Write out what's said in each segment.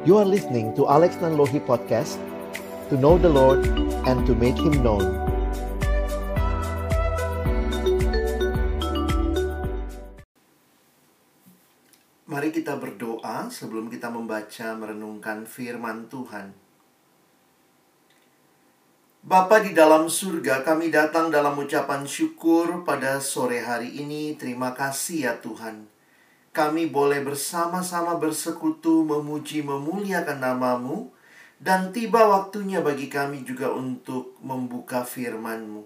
You are listening to Alex Nanlohi Podcast To know the Lord and to make Him known Mari kita berdoa sebelum kita membaca merenungkan firman Tuhan. Bapa di dalam surga, kami datang dalam ucapan syukur pada sore hari ini. Terima kasih ya Tuhan. Kami boleh bersama-sama bersekutu, memuji, memuliakan namamu. Dan tiba waktunya bagi kami juga untuk membuka firman-Mu.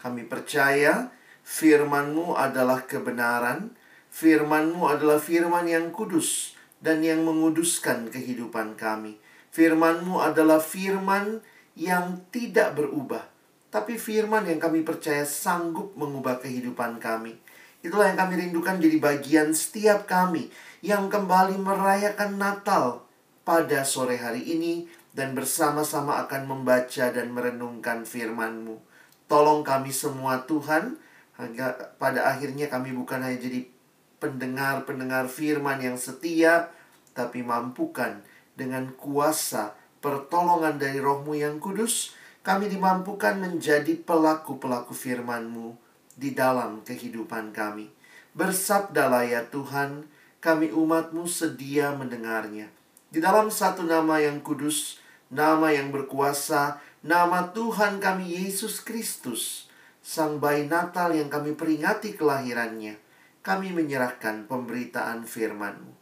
Kami percaya firman-Mu adalah kebenaran, firman-Mu adalah firman yang kudus dan yang menguduskan kehidupan kami. Firman-Mu adalah firman yang tidak berubah, tapi firman yang kami percaya sanggup mengubah kehidupan kami. Itulah yang kami rindukan jadi bagian setiap kami yang kembali merayakan Natal pada sore hari ini dan bersama-sama akan membaca dan merenungkan firman-Mu. Tolong kami semua Tuhan, agar pada akhirnya kami bukan hanya jadi pendengar-pendengar firman yang setia, tapi mampukan dengan kuasa pertolongan dari rohmu yang kudus, kami dimampukan menjadi pelaku-pelaku firman-Mu di dalam kehidupan kami. Bersabdalah ya Tuhan, kami umatmu sedia mendengarnya. Di dalam satu nama yang kudus, nama yang berkuasa, nama Tuhan kami Yesus Kristus, Sang Bayi Natal yang kami peringati kelahirannya, kami menyerahkan pemberitaan firman-Mu.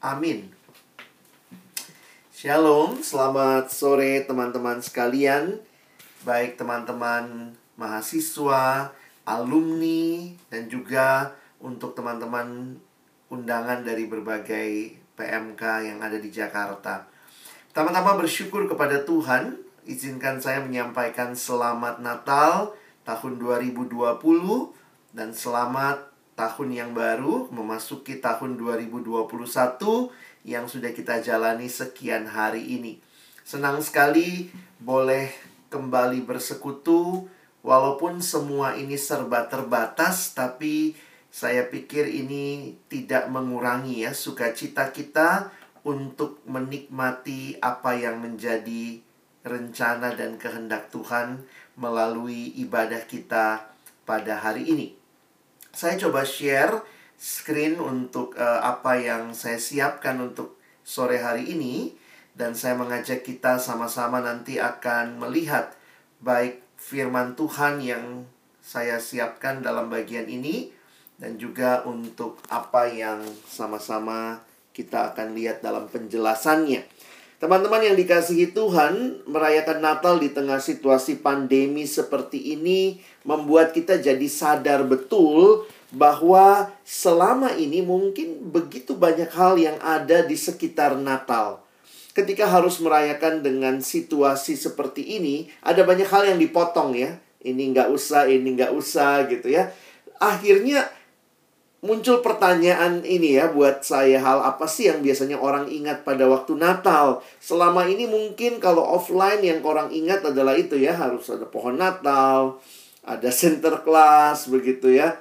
Amin. Shalom, selamat sore teman-teman sekalian, baik teman-teman mahasiswa, alumni, dan juga untuk teman-teman undangan dari berbagai PMK yang ada di Jakarta. Pertama-tama bersyukur kepada Tuhan, izinkan saya menyampaikan selamat Natal tahun 2020 dan selamat tahun yang baru memasuki tahun 2021 yang sudah kita jalani sekian hari ini. Senang sekali boleh kembali bersekutu walaupun semua ini serba terbatas tapi saya pikir ini tidak mengurangi ya sukacita kita untuk menikmati apa yang menjadi rencana dan kehendak Tuhan melalui ibadah kita pada hari ini. Saya coba share screen untuk uh, apa yang saya siapkan untuk sore hari ini dan saya mengajak kita sama-sama nanti akan melihat baik firman Tuhan yang saya siapkan dalam bagian ini dan juga untuk apa yang sama-sama kita akan lihat dalam penjelasannya. Teman-teman yang dikasihi Tuhan, merayakan Natal di tengah situasi pandemi seperti ini membuat kita jadi sadar betul bahwa selama ini mungkin begitu banyak hal yang ada di sekitar Natal. Ketika harus merayakan dengan situasi seperti ini, ada banyak hal yang dipotong ya. Ini nggak usah, ini nggak usah gitu ya. Akhirnya muncul pertanyaan ini ya buat saya hal apa sih yang biasanya orang ingat pada waktu Natal selama ini mungkin kalau offline yang orang ingat adalah itu ya harus ada pohon Natal ada center class begitu ya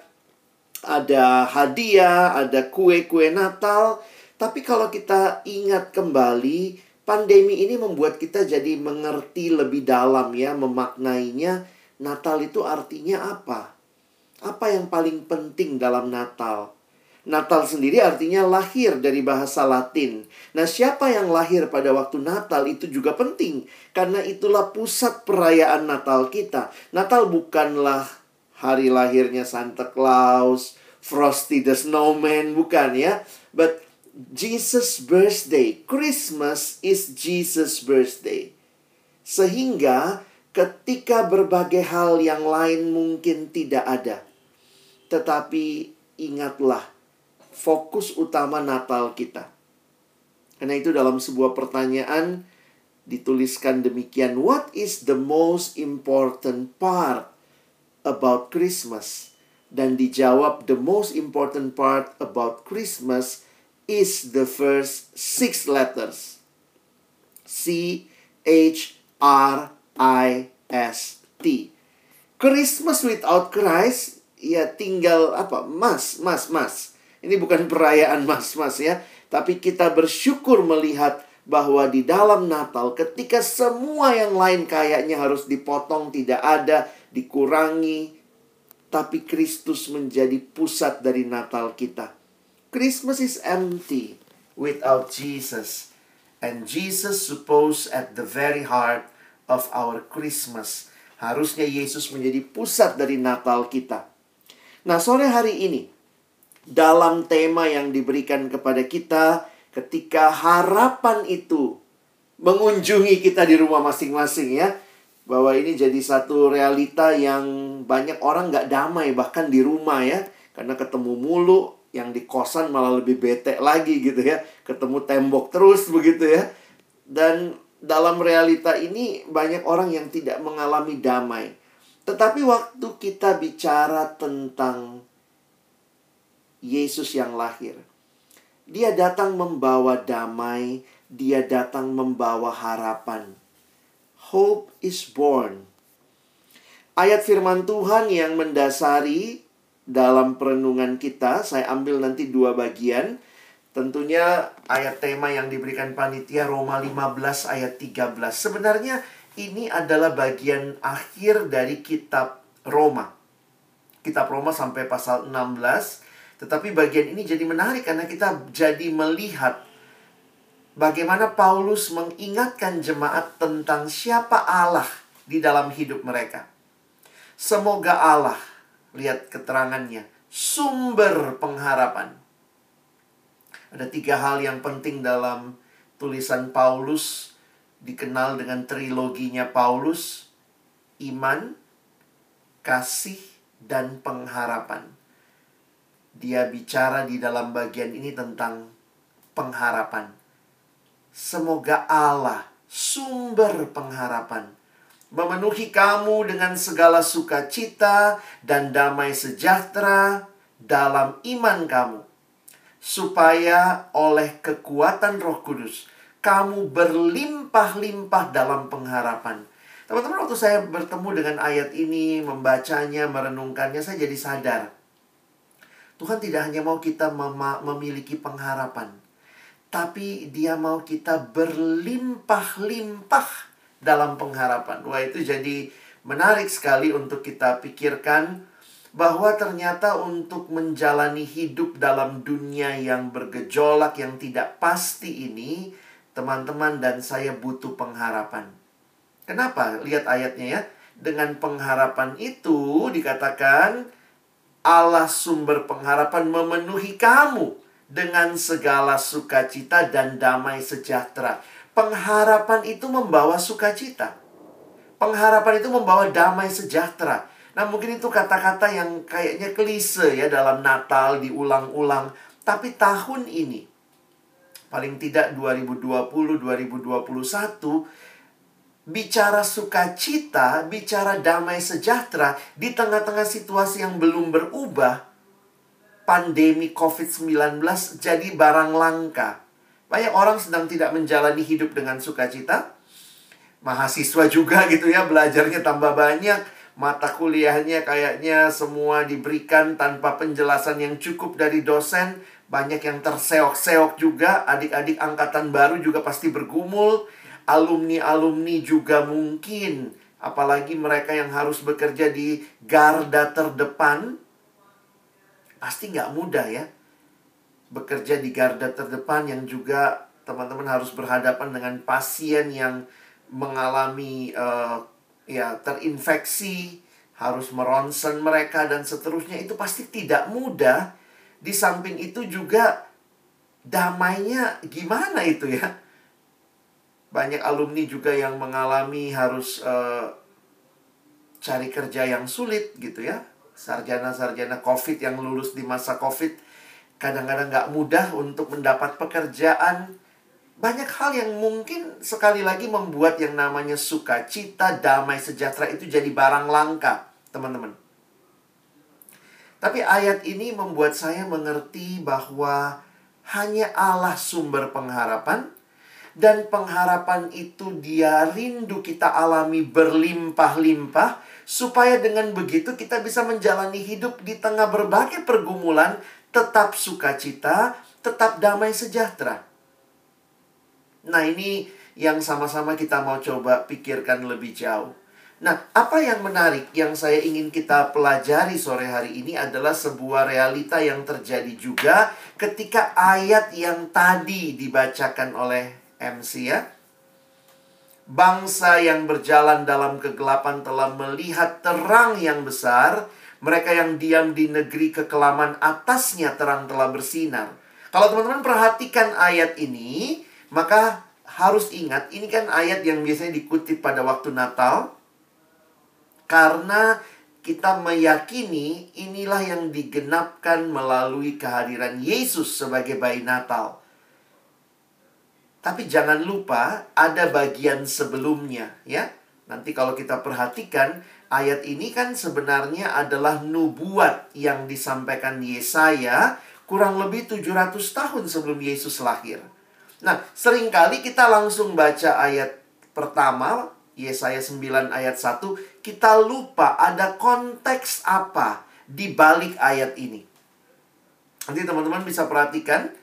ada hadiah ada kue-kue Natal tapi kalau kita ingat kembali pandemi ini membuat kita jadi mengerti lebih dalam ya memaknainya Natal itu artinya apa apa yang paling penting dalam Natal? Natal sendiri artinya lahir dari bahasa Latin. Nah, siapa yang lahir pada waktu Natal itu juga penting karena itulah pusat perayaan Natal kita. Natal bukanlah hari lahirnya Santa Claus, Frosty the Snowman, bukan ya. But Jesus birthday, Christmas is Jesus birthday. Sehingga ketika berbagai hal yang lain mungkin tidak ada, tetapi ingatlah fokus utama Natal kita. Karena itu dalam sebuah pertanyaan dituliskan demikian, what is the most important part about Christmas? Dan dijawab the most important part about Christmas is the first six letters. C H R I S T. Christmas without Christ ya tinggal apa mas mas mas Ini bukan perayaan mas-mas ya, tapi kita bersyukur melihat bahwa di dalam Natal ketika semua yang lain kayaknya harus dipotong, tidak ada, dikurangi, tapi Kristus menjadi pusat dari Natal kita. Christmas is empty without Jesus. And Jesus suppose at the very heart of our Christmas. Harusnya Yesus menjadi pusat dari Natal kita. Nah, sore hari ini dalam tema yang diberikan kepada kita ketika harapan itu mengunjungi kita di rumah masing-masing ya bahwa ini jadi satu realita yang banyak orang nggak damai bahkan di rumah ya karena ketemu mulu yang di kosan malah lebih bete lagi gitu ya ketemu tembok terus begitu ya dan dalam realita ini banyak orang yang tidak mengalami damai tetapi waktu kita bicara tentang Yesus yang lahir. Dia datang membawa damai, dia datang membawa harapan. Hope is born. Ayat firman Tuhan yang mendasari dalam perenungan kita, saya ambil nanti dua bagian. Tentunya ayat tema yang diberikan panitia Roma 15 ayat 13. Sebenarnya ini adalah bagian akhir dari kitab Roma. Kitab Roma sampai pasal 16 tetapi bagian ini jadi menarik karena kita jadi melihat bagaimana Paulus mengingatkan jemaat tentang siapa Allah di dalam hidup mereka. Semoga Allah, lihat keterangannya, sumber pengharapan. Ada tiga hal yang penting dalam tulisan Paulus, dikenal dengan triloginya Paulus, iman, kasih, dan pengharapan dia bicara di dalam bagian ini tentang pengharapan. Semoga Allah, sumber pengharapan, memenuhi kamu dengan segala sukacita dan damai sejahtera dalam iman kamu, supaya oleh kekuatan Roh Kudus kamu berlimpah-limpah dalam pengharapan. Teman-teman, waktu saya bertemu dengan ayat ini, membacanya, merenungkannya, saya jadi sadar Tuhan tidak hanya mau kita mem memiliki pengharapan, tapi Dia mau kita berlimpah-limpah dalam pengharapan. Wah, itu jadi menarik sekali untuk kita pikirkan bahwa ternyata untuk menjalani hidup dalam dunia yang bergejolak, yang tidak pasti ini, teman-teman dan saya butuh pengharapan. Kenapa? Lihat ayatnya ya. Dengan pengharapan itu dikatakan Allah sumber pengharapan memenuhi kamu dengan segala sukacita dan damai sejahtera. Pengharapan itu membawa sukacita. Pengharapan itu membawa damai sejahtera. Nah, mungkin itu kata-kata yang kayaknya klise ya dalam Natal diulang-ulang, tapi tahun ini paling tidak 2020 2021 bicara sukacita, bicara damai sejahtera di tengah-tengah situasi yang belum berubah, pandemi COVID-19 jadi barang langka. Banyak orang sedang tidak menjalani hidup dengan sukacita. Mahasiswa juga gitu ya, belajarnya tambah banyak. Mata kuliahnya kayaknya semua diberikan tanpa penjelasan yang cukup dari dosen. Banyak yang terseok-seok juga. Adik-adik angkatan baru juga pasti bergumul alumni-alumni juga mungkin apalagi mereka yang harus bekerja di garda terdepan pasti nggak mudah ya bekerja di garda terdepan yang juga teman-teman harus berhadapan dengan pasien yang mengalami uh, ya terinfeksi harus meronsen mereka dan seterusnya. Itu pasti tidak mudah. Di samping itu juga damainya gimana itu ya? Banyak alumni juga yang mengalami harus uh, cari kerja yang sulit gitu ya. Sarjana-sarjana covid yang lulus di masa covid kadang-kadang nggak mudah untuk mendapat pekerjaan banyak hal yang mungkin sekali lagi membuat yang namanya sukacita, damai, sejahtera itu jadi barang langka, teman-teman. Tapi ayat ini membuat saya mengerti bahwa hanya Allah sumber pengharapan, dan pengharapan itu dia rindu kita alami berlimpah-limpah supaya dengan begitu kita bisa menjalani hidup di tengah berbagai pergumulan tetap sukacita, tetap damai sejahtera. Nah, ini yang sama-sama kita mau coba pikirkan lebih jauh. Nah, apa yang menarik yang saya ingin kita pelajari sore hari ini adalah sebuah realita yang terjadi juga ketika ayat yang tadi dibacakan oleh MC ya. Bangsa yang berjalan dalam kegelapan telah melihat terang yang besar. Mereka yang diam di negeri kekelaman atasnya terang telah bersinar. Kalau teman-teman perhatikan ayat ini, maka harus ingat ini kan ayat yang biasanya dikutip pada waktu Natal karena kita meyakini inilah yang digenapkan melalui kehadiran Yesus sebagai bayi Natal. Tapi jangan lupa ada bagian sebelumnya ya. Nanti kalau kita perhatikan ayat ini kan sebenarnya adalah nubuat yang disampaikan Yesaya kurang lebih 700 tahun sebelum Yesus lahir. Nah, sering kali kita langsung baca ayat pertama Yesaya 9 ayat 1, kita lupa ada konteks apa di balik ayat ini. Nanti teman-teman bisa perhatikan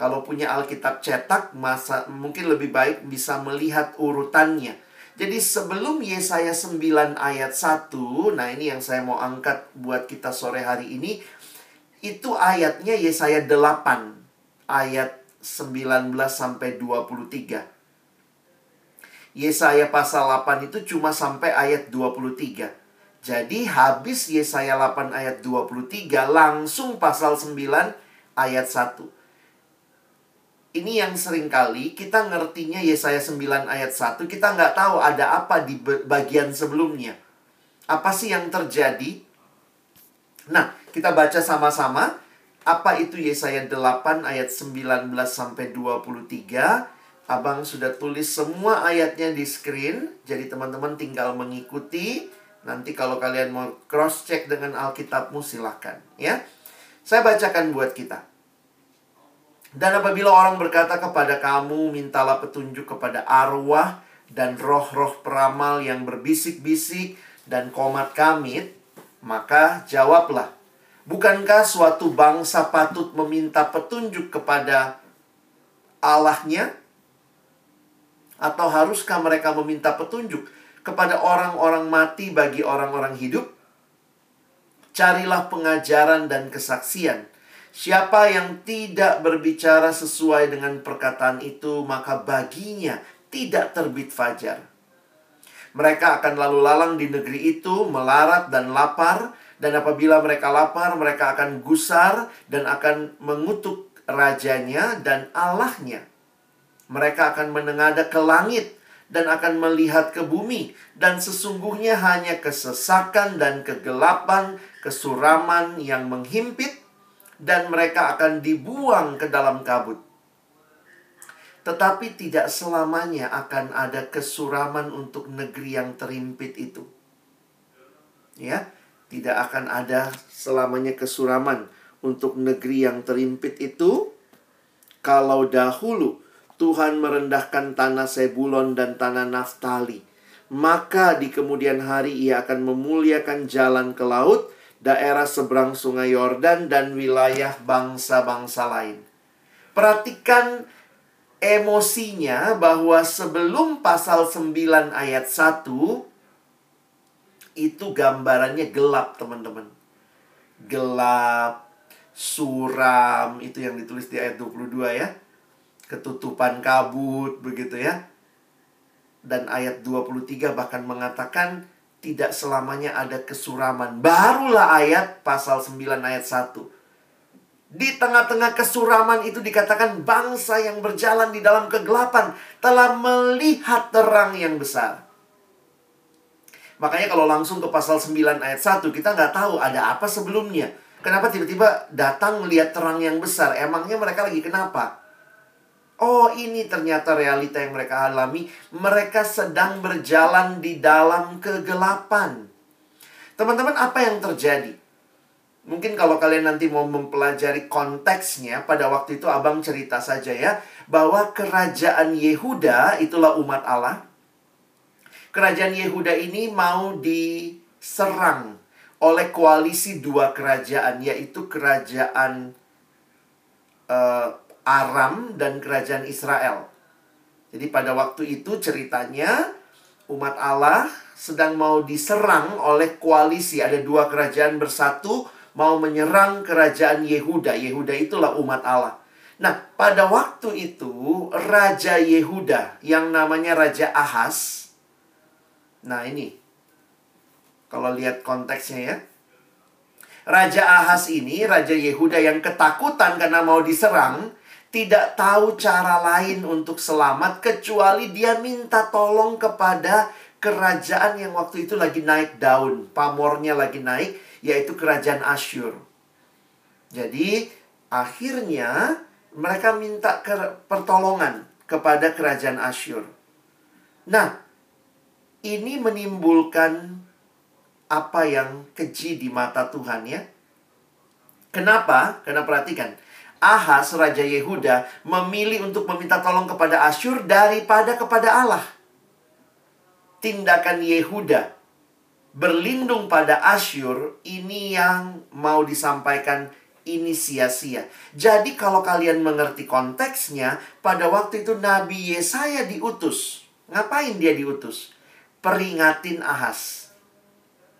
kalau punya Alkitab cetak masa mungkin lebih baik bisa melihat urutannya. Jadi sebelum Yesaya 9 ayat 1, nah ini yang saya mau angkat buat kita sore hari ini, itu ayatnya Yesaya 8 ayat 19 sampai 23. Yesaya pasal 8 itu cuma sampai ayat 23. Jadi habis Yesaya 8 ayat 23 langsung pasal 9 ayat 1. Ini yang sering kali kita ngertinya Yesaya 9 ayat 1, kita nggak tahu ada apa di bagian sebelumnya. Apa sih yang terjadi? Nah, kita baca sama-sama. Apa itu Yesaya 8 ayat 19 sampai 23? Abang sudah tulis semua ayatnya di screen, jadi teman-teman tinggal mengikuti. Nanti kalau kalian mau cross check dengan Alkitabmu silahkan ya. Saya bacakan buat kita. Dan apabila orang berkata kepada kamu, mintalah petunjuk kepada arwah dan roh-roh peramal yang berbisik-bisik dan komat kamit, maka jawablah, bukankah suatu bangsa patut meminta petunjuk kepada Allahnya? Atau haruskah mereka meminta petunjuk kepada orang-orang mati bagi orang-orang hidup? Carilah pengajaran dan kesaksian. Siapa yang tidak berbicara sesuai dengan perkataan itu, maka baginya tidak terbit fajar. Mereka akan lalu lalang di negeri itu, melarat dan lapar, dan apabila mereka lapar, mereka akan gusar dan akan mengutuk rajanya dan Allahnya. Mereka akan menengadah ke langit dan akan melihat ke bumi. Dan sesungguhnya hanya kesesakan dan kegelapan, kesuraman yang menghimpit, dan mereka akan dibuang ke dalam kabut. Tetapi tidak selamanya akan ada kesuraman untuk negeri yang terimpit itu. Ya, tidak akan ada selamanya kesuraman untuk negeri yang terimpit itu kalau dahulu Tuhan merendahkan tanah Sebulon dan tanah Naftali. Maka di kemudian hari ia akan memuliakan jalan ke laut, daerah seberang sungai Yordan dan wilayah bangsa-bangsa lain. Perhatikan emosinya bahwa sebelum pasal 9 ayat 1 itu gambarannya gelap, teman-teman. Gelap, suram, itu yang ditulis di ayat 22 ya ketutupan kabut begitu ya. Dan ayat 23 bahkan mengatakan tidak selamanya ada kesuraman. Barulah ayat pasal 9 ayat 1. Di tengah-tengah kesuraman itu dikatakan bangsa yang berjalan di dalam kegelapan telah melihat terang yang besar. Makanya kalau langsung ke pasal 9 ayat 1 kita nggak tahu ada apa sebelumnya. Kenapa tiba-tiba datang melihat terang yang besar? Emangnya mereka lagi kenapa? Oh, ini ternyata realita yang mereka alami. Mereka sedang berjalan di dalam kegelapan. Teman-teman, apa yang terjadi? Mungkin kalau kalian nanti mau mempelajari konteksnya, pada waktu itu abang cerita saja ya, bahwa kerajaan Yehuda itulah umat Allah. Kerajaan Yehuda ini mau diserang oleh koalisi dua kerajaan, yaitu kerajaan uh, Aram dan kerajaan Israel. Jadi pada waktu itu ceritanya umat Allah sedang mau diserang oleh koalisi. Ada dua kerajaan bersatu mau menyerang kerajaan Yehuda. Yehuda itulah umat Allah. Nah, pada waktu itu Raja Yehuda yang namanya Raja Ahas. Nah, ini. Kalau lihat konteksnya ya. Raja Ahas ini, Raja Yehuda yang ketakutan karena mau diserang, tidak tahu cara lain untuk selamat kecuali dia minta tolong kepada kerajaan yang waktu itu lagi naik daun, pamornya lagi naik, yaitu kerajaan Asyur. Jadi, akhirnya mereka minta ke pertolongan kepada kerajaan Asyur. Nah, ini menimbulkan apa yang keji di mata Tuhan ya. Kenapa? Karena perhatikan, Ahas, Raja Yehuda, memilih untuk meminta tolong kepada Asyur daripada kepada Allah. Tindakan Yehuda berlindung pada Asyur, ini yang mau disampaikan ini sia-sia. Jadi kalau kalian mengerti konteksnya, pada waktu itu Nabi Yesaya diutus. Ngapain dia diutus? Peringatin Ahas.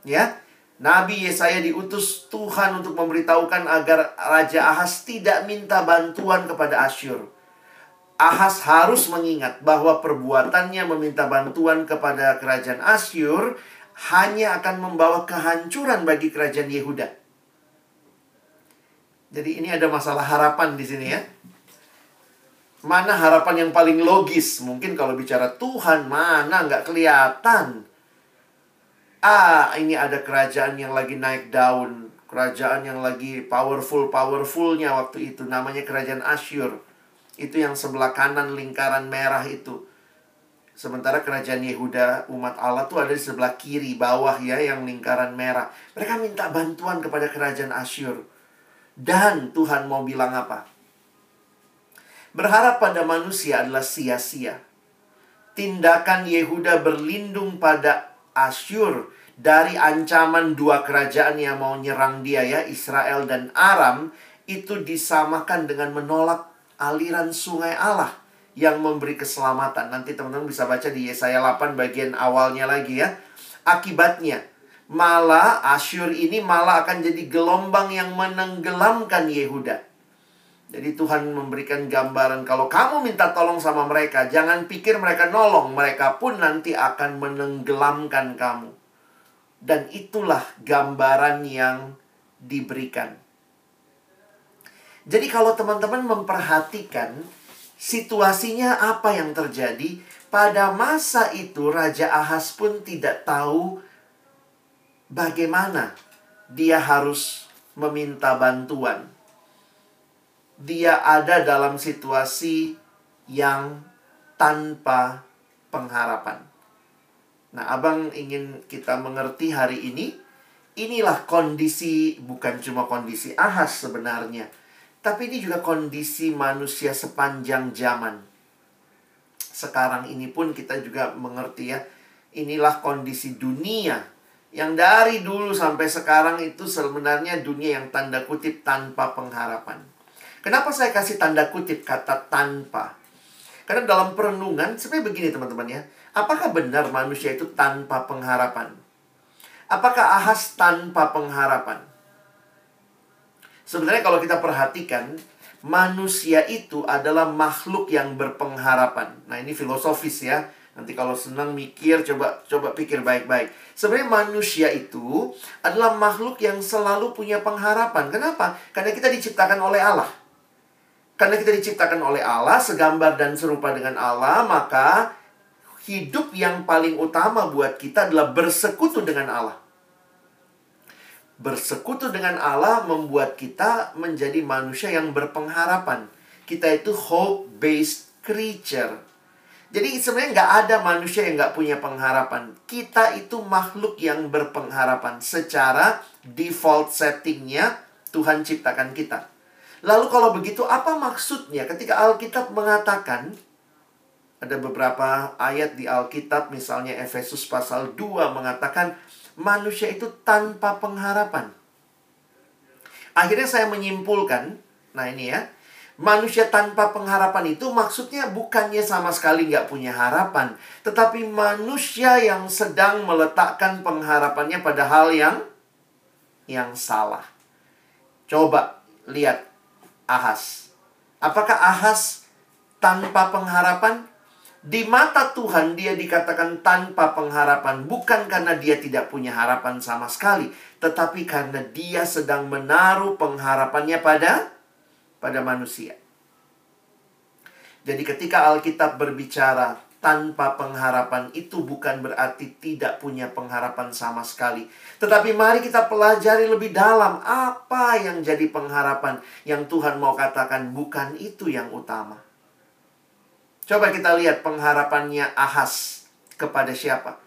Ya, Nabi Yesaya diutus Tuhan untuk memberitahukan agar Raja Ahas tidak minta bantuan kepada Asyur. Ahas harus mengingat bahwa perbuatannya meminta bantuan kepada kerajaan Asyur hanya akan membawa kehancuran bagi kerajaan Yehuda. Jadi ini ada masalah harapan di sini ya. Mana harapan yang paling logis? Mungkin kalau bicara Tuhan, mana nggak kelihatan. Ah, ini ada kerajaan yang lagi naik daun. Kerajaan yang lagi powerful-powerfulnya waktu itu. Namanya kerajaan Asyur. Itu yang sebelah kanan lingkaran merah itu. Sementara kerajaan Yehuda, umat Allah tuh ada di sebelah kiri, bawah ya, yang lingkaran merah. Mereka minta bantuan kepada kerajaan Asyur. Dan Tuhan mau bilang apa? Berharap pada manusia adalah sia-sia. Tindakan Yehuda berlindung pada Asyur dari ancaman dua kerajaan yang mau nyerang dia ya, Israel dan Aram, itu disamakan dengan menolak aliran sungai Allah yang memberi keselamatan. Nanti teman-teman bisa baca di Yesaya 8 bagian awalnya lagi ya. Akibatnya, malah Asyur ini malah akan jadi gelombang yang menenggelamkan Yehuda. Jadi Tuhan memberikan gambaran kalau kamu minta tolong sama mereka, jangan pikir mereka nolong, mereka pun nanti akan menenggelamkan kamu. Dan itulah gambaran yang diberikan. Jadi kalau teman-teman memperhatikan situasinya apa yang terjadi, pada masa itu Raja Ahas pun tidak tahu bagaimana dia harus meminta bantuan. Dia ada dalam situasi yang tanpa pengharapan. Nah, Abang ingin kita mengerti hari ini, inilah kondisi, bukan cuma kondisi Ahas sebenarnya, tapi ini juga kondisi manusia sepanjang zaman. Sekarang ini pun kita juga mengerti ya, inilah kondisi dunia yang dari dulu sampai sekarang itu sebenarnya dunia yang tanda kutip tanpa pengharapan. Kenapa saya kasih tanda kutip kata tanpa? Karena dalam perenungan, sebenarnya begini teman-teman ya. Apakah benar manusia itu tanpa pengharapan? Apakah Ahas tanpa pengharapan? Sebenarnya kalau kita perhatikan, manusia itu adalah makhluk yang berpengharapan. Nah, ini filosofis ya. Nanti kalau senang mikir, coba coba pikir baik-baik. Sebenarnya manusia itu adalah makhluk yang selalu punya pengharapan. Kenapa? Karena kita diciptakan oleh Allah. Karena kita diciptakan oleh Allah, segambar dan serupa dengan Allah, maka hidup yang paling utama buat kita adalah bersekutu dengan Allah. Bersekutu dengan Allah membuat kita menjadi manusia yang berpengharapan. Kita itu hope-based creature. Jadi sebenarnya nggak ada manusia yang nggak punya pengharapan. Kita itu makhluk yang berpengharapan. Secara default settingnya Tuhan ciptakan kita. Lalu kalau begitu apa maksudnya ketika Alkitab mengatakan ada beberapa ayat di Alkitab misalnya Efesus pasal 2 mengatakan manusia itu tanpa pengharapan. Akhirnya saya menyimpulkan, nah ini ya, Manusia tanpa pengharapan itu maksudnya bukannya sama sekali nggak punya harapan. Tetapi manusia yang sedang meletakkan pengharapannya pada hal yang yang salah. Coba lihat Ahas. Apakah Ahas tanpa pengharapan? Di mata Tuhan dia dikatakan tanpa pengharapan bukan karena dia tidak punya harapan sama sekali, tetapi karena dia sedang menaruh pengharapannya pada pada manusia. Jadi ketika Alkitab berbicara tanpa pengharapan itu bukan berarti tidak punya pengharapan sama sekali. Tetapi mari kita pelajari lebih dalam apa yang jadi pengharapan yang Tuhan mau katakan bukan itu yang utama. Coba kita lihat pengharapannya Ahas kepada siapa?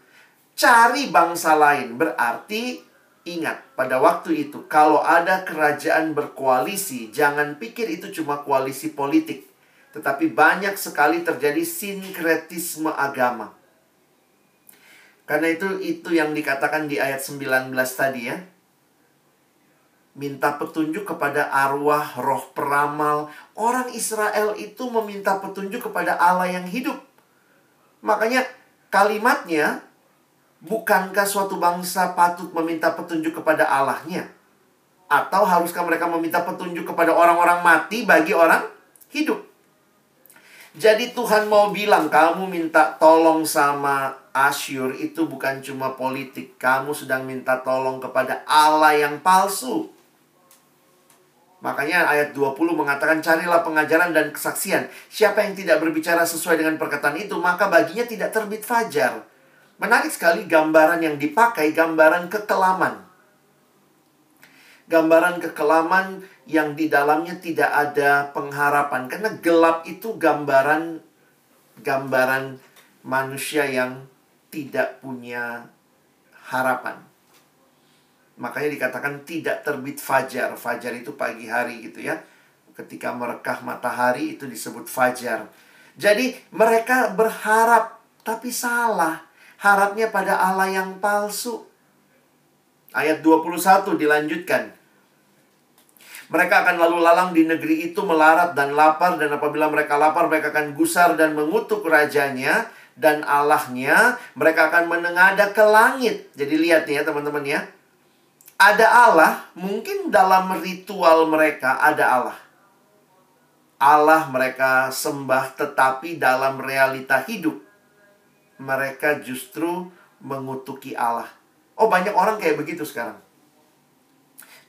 Cari bangsa lain berarti ingat pada waktu itu kalau ada kerajaan berkoalisi jangan pikir itu cuma koalisi politik tetapi banyak sekali terjadi sinkretisme agama. Karena itu itu yang dikatakan di ayat 19 tadi ya minta petunjuk kepada arwah roh peramal. Orang Israel itu meminta petunjuk kepada Allah yang hidup. Makanya kalimatnya, bukankah suatu bangsa patut meminta petunjuk kepada Allahnya? Atau haruskah mereka meminta petunjuk kepada orang-orang mati bagi orang hidup? Jadi Tuhan mau bilang kamu minta tolong sama Asyur itu bukan cuma politik. Kamu sedang minta tolong kepada Allah yang palsu. Makanya ayat 20 mengatakan carilah pengajaran dan kesaksian. Siapa yang tidak berbicara sesuai dengan perkataan itu, maka baginya tidak terbit fajar. Menarik sekali gambaran yang dipakai, gambaran kekelaman. Gambaran kekelaman yang di dalamnya tidak ada pengharapan. Karena gelap itu gambaran gambaran manusia yang tidak punya harapan. Makanya dikatakan tidak terbit fajar. Fajar itu pagi hari gitu ya. Ketika merekah matahari itu disebut fajar. Jadi mereka berharap tapi salah. Harapnya pada Allah yang palsu. Ayat 21 dilanjutkan. Mereka akan lalu lalang di negeri itu melarat dan lapar dan apabila mereka lapar mereka akan gusar dan mengutuk rajanya dan Allahnya mereka akan menengada ke langit. Jadi lihat nih ya teman-teman ya ada Allah, mungkin dalam ritual mereka ada Allah. Allah mereka sembah, tetapi dalam realita hidup mereka justru mengutuki Allah. Oh, banyak orang kayak begitu sekarang.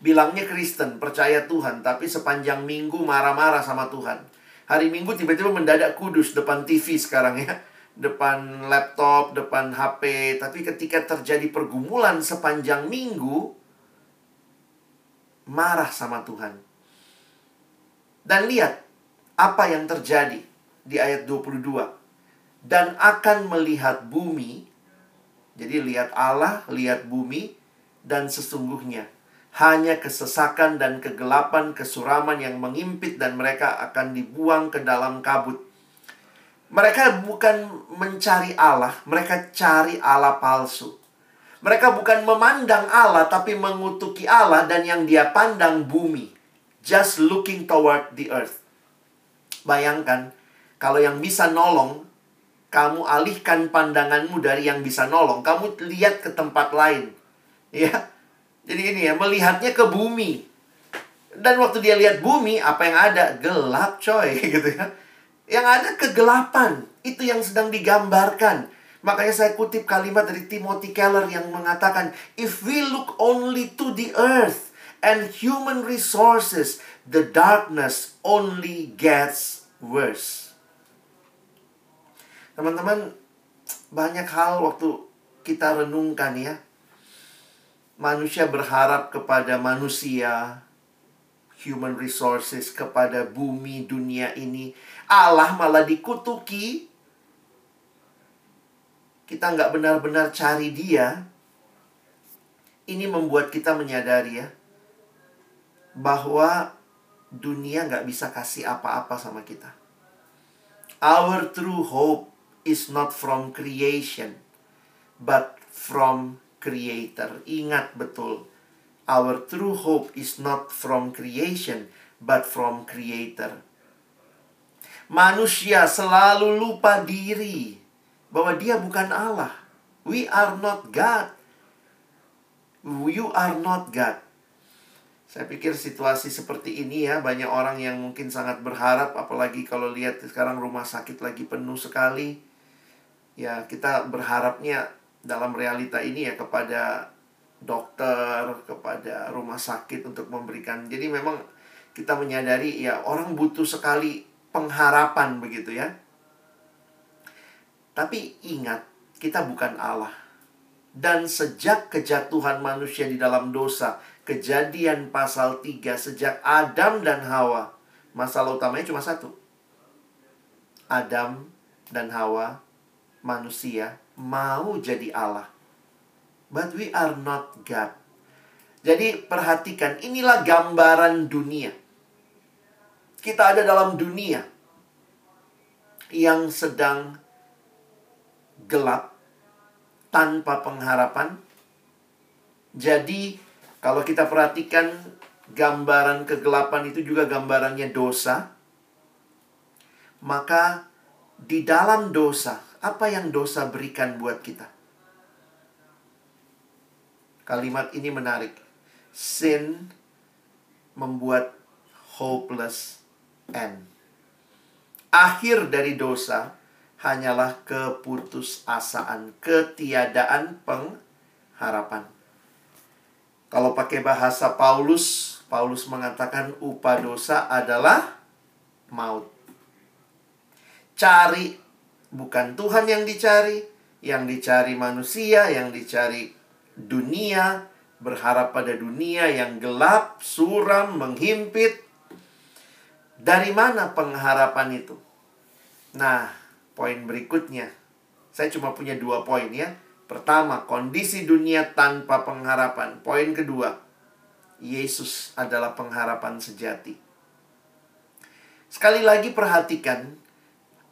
Bilangnya Kristen, percaya Tuhan, tapi sepanjang minggu marah-marah sama Tuhan. Hari Minggu tiba-tiba mendadak kudus depan TV sekarang ya. Depan laptop, depan HP. Tapi ketika terjadi pergumulan sepanjang minggu, marah sama Tuhan. Dan lihat apa yang terjadi di ayat 22. Dan akan melihat bumi. Jadi lihat Allah, lihat bumi. Dan sesungguhnya hanya kesesakan dan kegelapan, kesuraman yang mengimpit dan mereka akan dibuang ke dalam kabut. Mereka bukan mencari Allah, mereka cari Allah palsu. Mereka bukan memandang Allah, tapi mengutuki Allah dan yang dia pandang bumi. Just looking toward the earth. Bayangkan, kalau yang bisa nolong, kamu alihkan pandanganmu dari yang bisa nolong. Kamu lihat ke tempat lain. Ya, jadi ini ya, melihatnya ke bumi. Dan waktu dia lihat bumi, apa yang ada? Gelap coy, gitu ya. Yang ada kegelapan. Itu yang sedang digambarkan. Makanya saya kutip kalimat dari Timothy Keller yang mengatakan, If we look only to the earth and human resources, the darkness only gets worse. Teman-teman, banyak hal waktu kita renungkan ya. Manusia berharap kepada manusia, human resources, kepada bumi dunia ini. Allah malah dikutuki kita nggak benar-benar cari dia, ini membuat kita menyadari ya, bahwa dunia nggak bisa kasih apa-apa sama kita. Our true hope is not from creation, but from creator. Ingat betul. Our true hope is not from creation, but from creator. Manusia selalu lupa diri bahwa dia bukan Allah. We are not God. You are not God. Saya pikir situasi seperti ini ya, banyak orang yang mungkin sangat berharap, apalagi kalau lihat sekarang rumah sakit lagi penuh sekali. Ya, kita berharapnya dalam realita ini ya kepada dokter, kepada rumah sakit untuk memberikan. Jadi memang kita menyadari ya orang butuh sekali pengharapan begitu ya. Tapi ingat, kita bukan Allah. Dan sejak kejatuhan manusia di dalam dosa, Kejadian pasal 3 sejak Adam dan Hawa. Masalah utamanya cuma satu. Adam dan Hawa manusia mau jadi Allah. But we are not God. Jadi perhatikan, inilah gambaran dunia. Kita ada dalam dunia yang sedang gelap tanpa pengharapan. Jadi kalau kita perhatikan gambaran kegelapan itu juga gambarannya dosa, maka di dalam dosa, apa yang dosa berikan buat kita? Kalimat ini menarik. Sin membuat hopeless end. Akhir dari dosa hanyalah keputusasaan, ketiadaan pengharapan. Kalau pakai bahasa Paulus, Paulus mengatakan upah dosa adalah maut. Cari bukan Tuhan yang dicari, yang dicari manusia, yang dicari dunia, berharap pada dunia yang gelap, suram, menghimpit. Dari mana pengharapan itu? Nah, poin berikutnya. Saya cuma punya dua poin ya. Pertama, kondisi dunia tanpa pengharapan. Poin kedua, Yesus adalah pengharapan sejati. Sekali lagi perhatikan,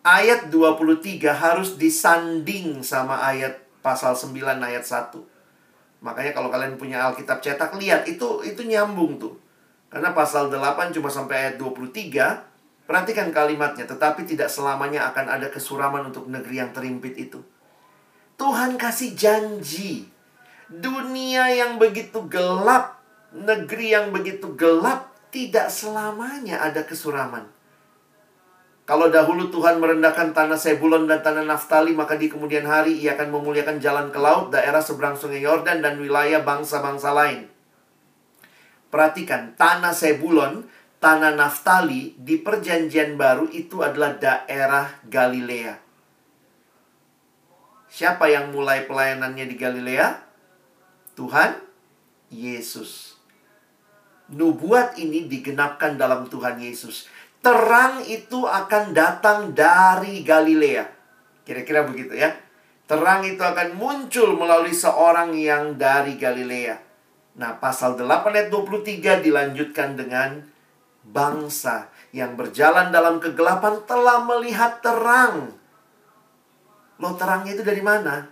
ayat 23 harus disanding sama ayat pasal 9 ayat 1. Makanya kalau kalian punya Alkitab cetak, lihat itu itu nyambung tuh. Karena pasal 8 cuma sampai ayat 23, perhatikan kalimatnya, tetapi tidak selamanya akan ada kesuraman untuk negeri yang terimpit itu. Tuhan kasih janji. Dunia yang begitu gelap, negeri yang begitu gelap, tidak selamanya ada kesuraman. Kalau dahulu Tuhan merendahkan tanah Sebulon dan tanah Naftali, maka di kemudian hari ia akan memuliakan jalan ke laut, daerah seberang sungai Yordan, dan wilayah bangsa-bangsa lain. Perhatikan, tanah Sebulon, tanah Naftali di perjanjian baru itu adalah daerah Galilea. Siapa yang mulai pelayanannya di Galilea? Tuhan Yesus. Nubuat ini digenapkan dalam Tuhan Yesus. Terang itu akan datang dari Galilea. Kira-kira begitu ya. Terang itu akan muncul melalui seorang yang dari Galilea. Nah, pasal 8 ayat 23 dilanjutkan dengan bangsa yang berjalan dalam kegelapan telah melihat terang. Lo terangnya itu dari mana?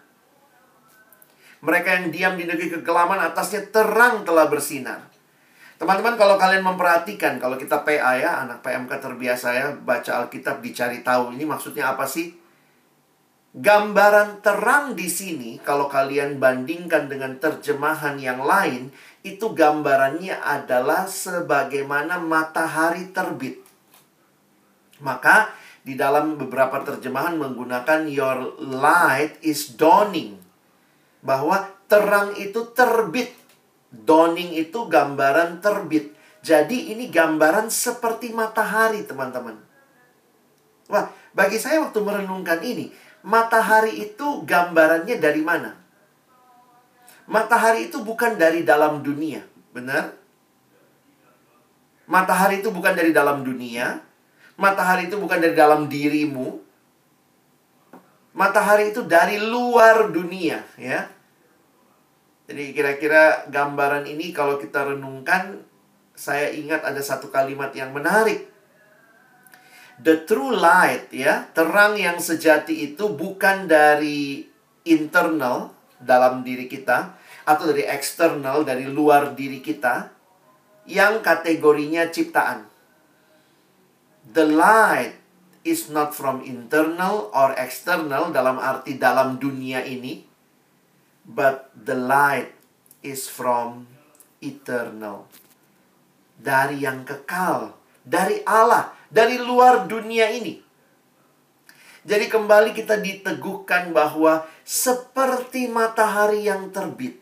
Mereka yang diam di negeri kegelapan atasnya terang telah bersinar. Teman-teman kalau kalian memperhatikan Kalau kita PA ya, anak PMK terbiasa ya Baca Alkitab dicari tahu Ini maksudnya apa sih? Gambaran terang di sini Kalau kalian bandingkan dengan terjemahan yang lain Itu gambarannya adalah sebagaimana matahari terbit Maka di dalam beberapa terjemahan menggunakan your light is dawning. Bahwa terang itu terbit. Dawning itu gambaran terbit. Jadi ini gambaran seperti matahari, teman-teman. Wah, bagi saya waktu merenungkan ini, matahari itu gambarannya dari mana? Matahari itu bukan dari dalam dunia, benar? Matahari itu bukan dari dalam dunia, Matahari itu bukan dari dalam dirimu. Matahari itu dari luar dunia, ya. Jadi kira-kira gambaran ini kalau kita renungkan, saya ingat ada satu kalimat yang menarik. The true light, ya, terang yang sejati itu bukan dari internal dalam diri kita atau dari eksternal dari luar diri kita yang kategorinya ciptaan the light is not from internal or external dalam arti dalam dunia ini, but the light is from eternal. Dari yang kekal, dari Allah, dari luar dunia ini. Jadi kembali kita diteguhkan bahwa seperti matahari yang terbit.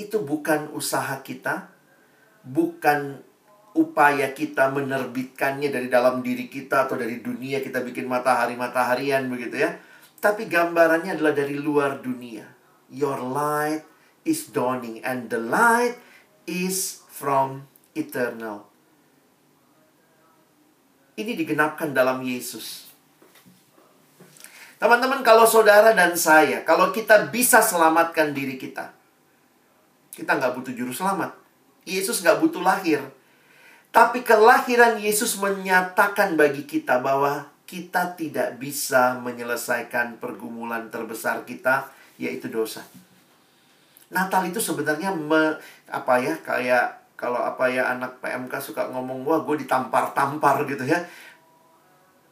Itu bukan usaha kita, bukan upaya kita menerbitkannya dari dalam diri kita atau dari dunia kita bikin matahari-mataharian begitu ya. Tapi gambarannya adalah dari luar dunia. Your light is dawning and the light is from eternal. Ini digenapkan dalam Yesus. Teman-teman, kalau saudara dan saya, kalau kita bisa selamatkan diri kita, kita nggak butuh juru selamat. Yesus nggak butuh lahir. Tapi kelahiran Yesus menyatakan bagi kita bahwa kita tidak bisa menyelesaikan pergumulan terbesar kita, yaitu dosa. Natal itu sebenarnya me, apa ya kayak kalau apa ya anak PMK suka ngomong wah gue ditampar-tampar gitu ya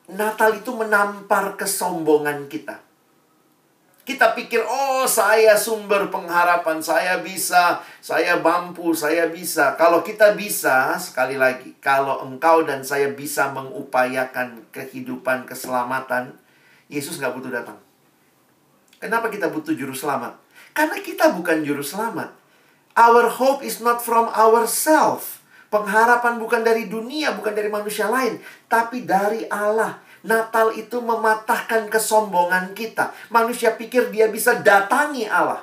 Natal itu menampar kesombongan kita. Kita pikir, oh saya sumber pengharapan, saya bisa, saya mampu, saya bisa. Kalau kita bisa, sekali lagi, kalau engkau dan saya bisa mengupayakan kehidupan, keselamatan, Yesus nggak butuh datang. Kenapa kita butuh juru selamat? Karena kita bukan juru selamat. Our hope is not from ourselves. Pengharapan bukan dari dunia, bukan dari manusia lain, tapi dari Allah. Natal itu mematahkan kesombongan kita. Manusia pikir dia bisa datangi Allah.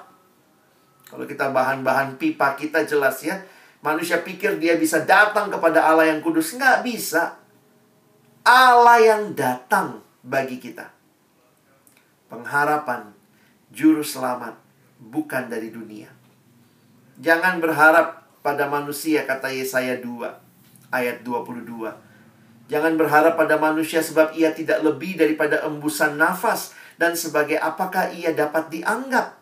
Kalau kita bahan-bahan pipa kita jelas ya. Manusia pikir dia bisa datang kepada Allah yang kudus. Nggak bisa. Allah yang datang bagi kita. Pengharapan, juru selamat, bukan dari dunia. Jangan berharap pada manusia kata Yesaya 2 ayat 22. Jangan berharap pada manusia sebab ia tidak lebih daripada embusan nafas dan sebagai apakah ia dapat dianggap.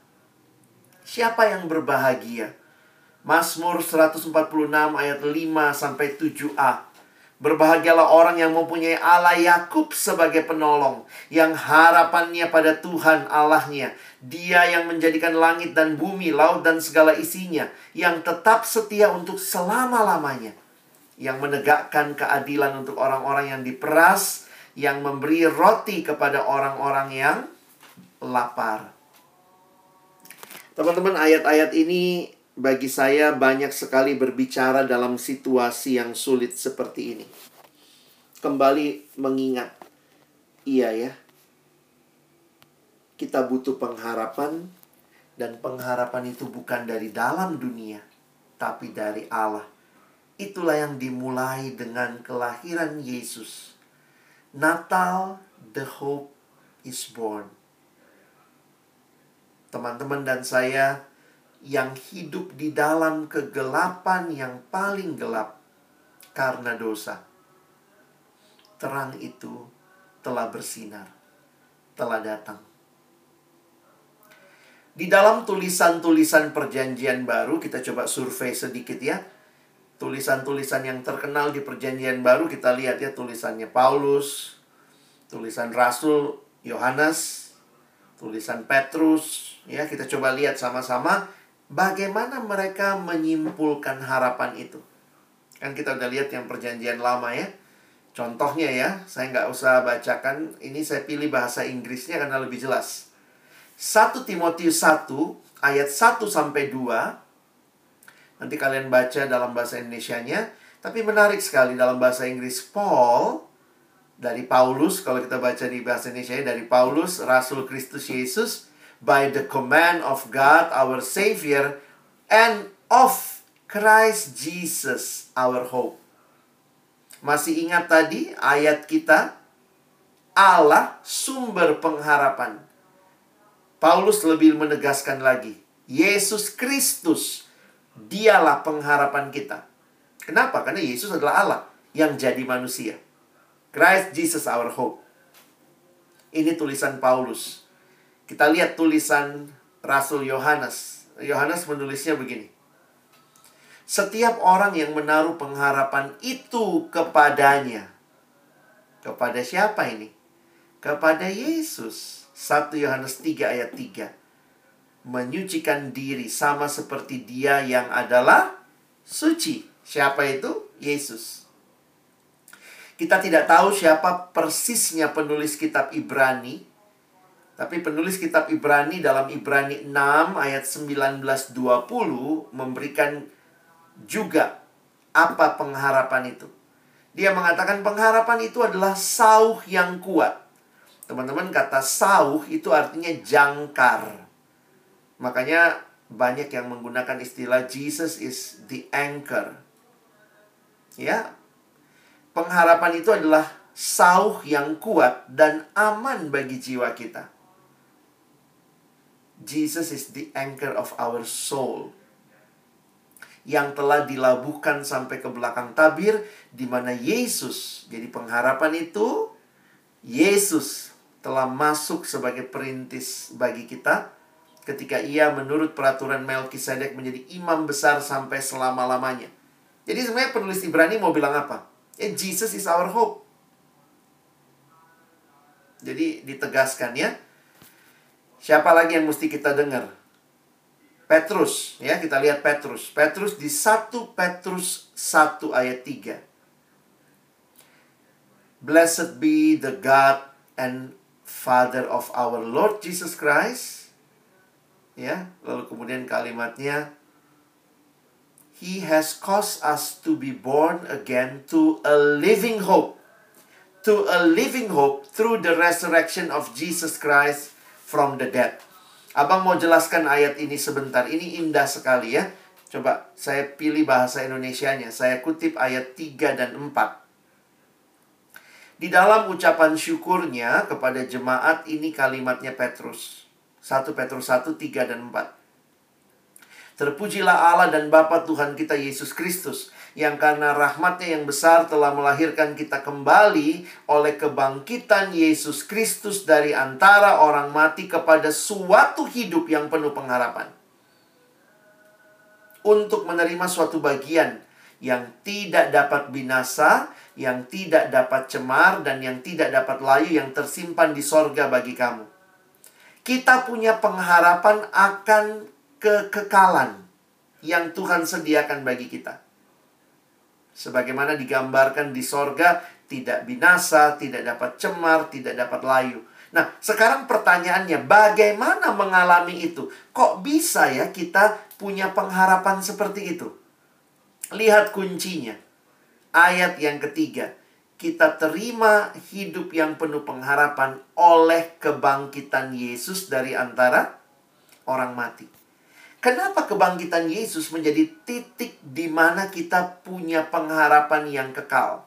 Siapa yang berbahagia? Mazmur 146 ayat 5 sampai 7a. Berbahagialah orang yang mempunyai Allah Yakub sebagai penolong, yang harapannya pada Tuhan Allahnya. Dia yang menjadikan langit dan bumi, laut dan segala isinya, yang tetap setia untuk selama-lamanya. Yang menegakkan keadilan untuk orang-orang yang diperas, yang memberi roti kepada orang-orang yang lapar. Teman-teman, ayat-ayat ini bagi saya banyak sekali berbicara dalam situasi yang sulit seperti ini. Kembali mengingat, iya ya, kita butuh pengharapan, dan pengharapan itu bukan dari dalam dunia, tapi dari Allah. Itulah yang dimulai dengan kelahiran Yesus. Natal, the hope is born. Teman-teman dan saya yang hidup di dalam kegelapan yang paling gelap karena dosa. Terang itu telah bersinar, telah datang. Di dalam tulisan-tulisan Perjanjian Baru, kita coba survei sedikit ya. Tulisan-tulisan yang terkenal di Perjanjian Baru, kita lihat ya tulisannya Paulus, tulisan Rasul Yohanes, tulisan Petrus, ya kita coba lihat sama-sama Bagaimana mereka menyimpulkan harapan itu? Kan kita udah lihat yang perjanjian lama ya. Contohnya ya, saya nggak usah bacakan. Ini saya pilih bahasa Inggrisnya karena lebih jelas. 1 Timotius 1 ayat 1 sampai 2. Nanti kalian baca dalam bahasa Indonesianya. Tapi menarik sekali dalam bahasa Inggris Paul dari Paulus kalau kita baca di bahasa Indonesia dari Paulus Rasul Kristus Yesus by the command of God our Savior and of Christ Jesus our hope. Masih ingat tadi ayat kita? Allah sumber pengharapan. Paulus lebih menegaskan lagi, Yesus Kristus dialah pengharapan kita. Kenapa? Karena Yesus adalah Allah yang jadi manusia. Christ Jesus our hope. Ini tulisan Paulus. Kita lihat tulisan Rasul Yohanes. Yohanes menulisnya begini. Setiap orang yang menaruh pengharapan itu kepadanya. Kepada siapa ini? Kepada Yesus. 1 Yohanes 3 ayat 3. Menyucikan diri sama seperti dia yang adalah suci. Siapa itu? Yesus. Kita tidak tahu siapa persisnya penulis kitab Ibrani. Tapi penulis kitab Ibrani dalam Ibrani 6 ayat 19-20 memberikan juga apa pengharapan itu. Dia mengatakan pengharapan itu adalah sauh yang kuat. Teman-teman kata sauh itu artinya jangkar. Makanya banyak yang menggunakan istilah Jesus is the anchor. Ya, pengharapan itu adalah sauh yang kuat dan aman bagi jiwa kita. Jesus is the anchor of our soul. Yang telah dilabuhkan sampai ke belakang tabir di mana Yesus jadi pengharapan itu Yesus telah masuk sebagai perintis bagi kita ketika ia menurut peraturan Melkisedek menjadi imam besar sampai selama-lamanya. Jadi sebenarnya penulis Ibrani mau bilang apa? Eh, Jesus is our hope. Jadi ditegaskan ya. Siapa lagi yang mesti kita dengar? Petrus, ya kita lihat Petrus. Petrus di 1 Petrus 1 ayat 3. Blessed be the God and Father of our Lord Jesus Christ. Ya, lalu kemudian kalimatnya He has caused us to be born again to a living hope. To a living hope through the resurrection of Jesus Christ from the dead. Abang mau jelaskan ayat ini sebentar. Ini indah sekali ya. Coba saya pilih bahasa Indonesianya. Saya kutip ayat 3 dan 4. Di dalam ucapan syukurnya kepada jemaat ini kalimatnya Petrus. 1 Petrus 1, 3 dan 4. Terpujilah Allah dan Bapa Tuhan kita Yesus Kristus yang karena rahmatnya yang besar telah melahirkan kita kembali oleh kebangkitan Yesus Kristus dari antara orang mati kepada suatu hidup yang penuh pengharapan. Untuk menerima suatu bagian yang tidak dapat binasa, yang tidak dapat cemar, dan yang tidak dapat layu yang tersimpan di sorga bagi kamu. Kita punya pengharapan akan kekekalan yang Tuhan sediakan bagi kita. Sebagaimana digambarkan di sorga, tidak binasa, tidak dapat cemar, tidak dapat layu. Nah, sekarang pertanyaannya, bagaimana mengalami itu? Kok bisa ya kita punya pengharapan seperti itu? Lihat kuncinya. Ayat yang ketiga. Kita terima hidup yang penuh pengharapan oleh kebangkitan Yesus dari antara orang mati. Kenapa kebangkitan Yesus menjadi titik di mana kita punya pengharapan yang kekal?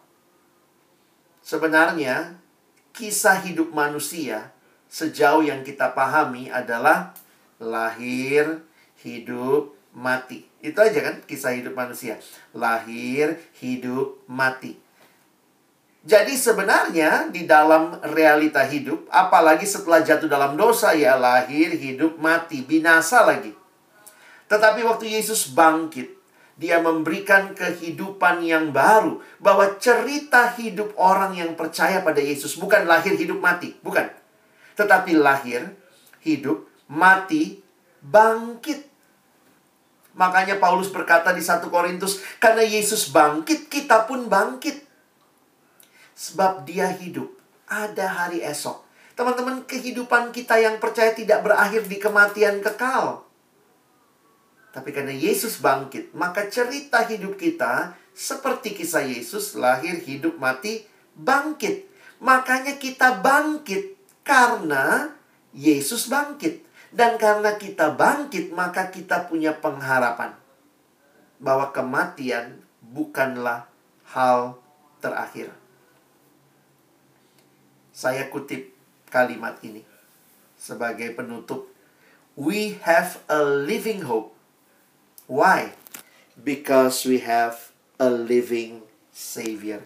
Sebenarnya, kisah hidup manusia sejauh yang kita pahami adalah lahir, hidup, mati. Itu aja kan kisah hidup manusia. Lahir, hidup, mati. Jadi sebenarnya di dalam realita hidup, apalagi setelah jatuh dalam dosa ya lahir, hidup, mati, binasa lagi. Tetapi waktu Yesus bangkit, dia memberikan kehidupan yang baru. Bahwa cerita hidup orang yang percaya pada Yesus bukan lahir, hidup, mati. Bukan. Tetapi lahir, hidup, mati, bangkit. Makanya Paulus berkata di 1 Korintus, karena Yesus bangkit, kita pun bangkit. Sebab dia hidup, ada hari esok. Teman-teman, kehidupan kita yang percaya tidak berakhir di kematian kekal. Tapi karena Yesus bangkit, maka cerita hidup kita seperti kisah Yesus lahir, hidup, mati, bangkit. Makanya kita bangkit karena Yesus bangkit. Dan karena kita bangkit, maka kita punya pengharapan bahwa kematian bukanlah hal terakhir. Saya kutip kalimat ini sebagai penutup. We have a living hope Why? Because we have a living Savior.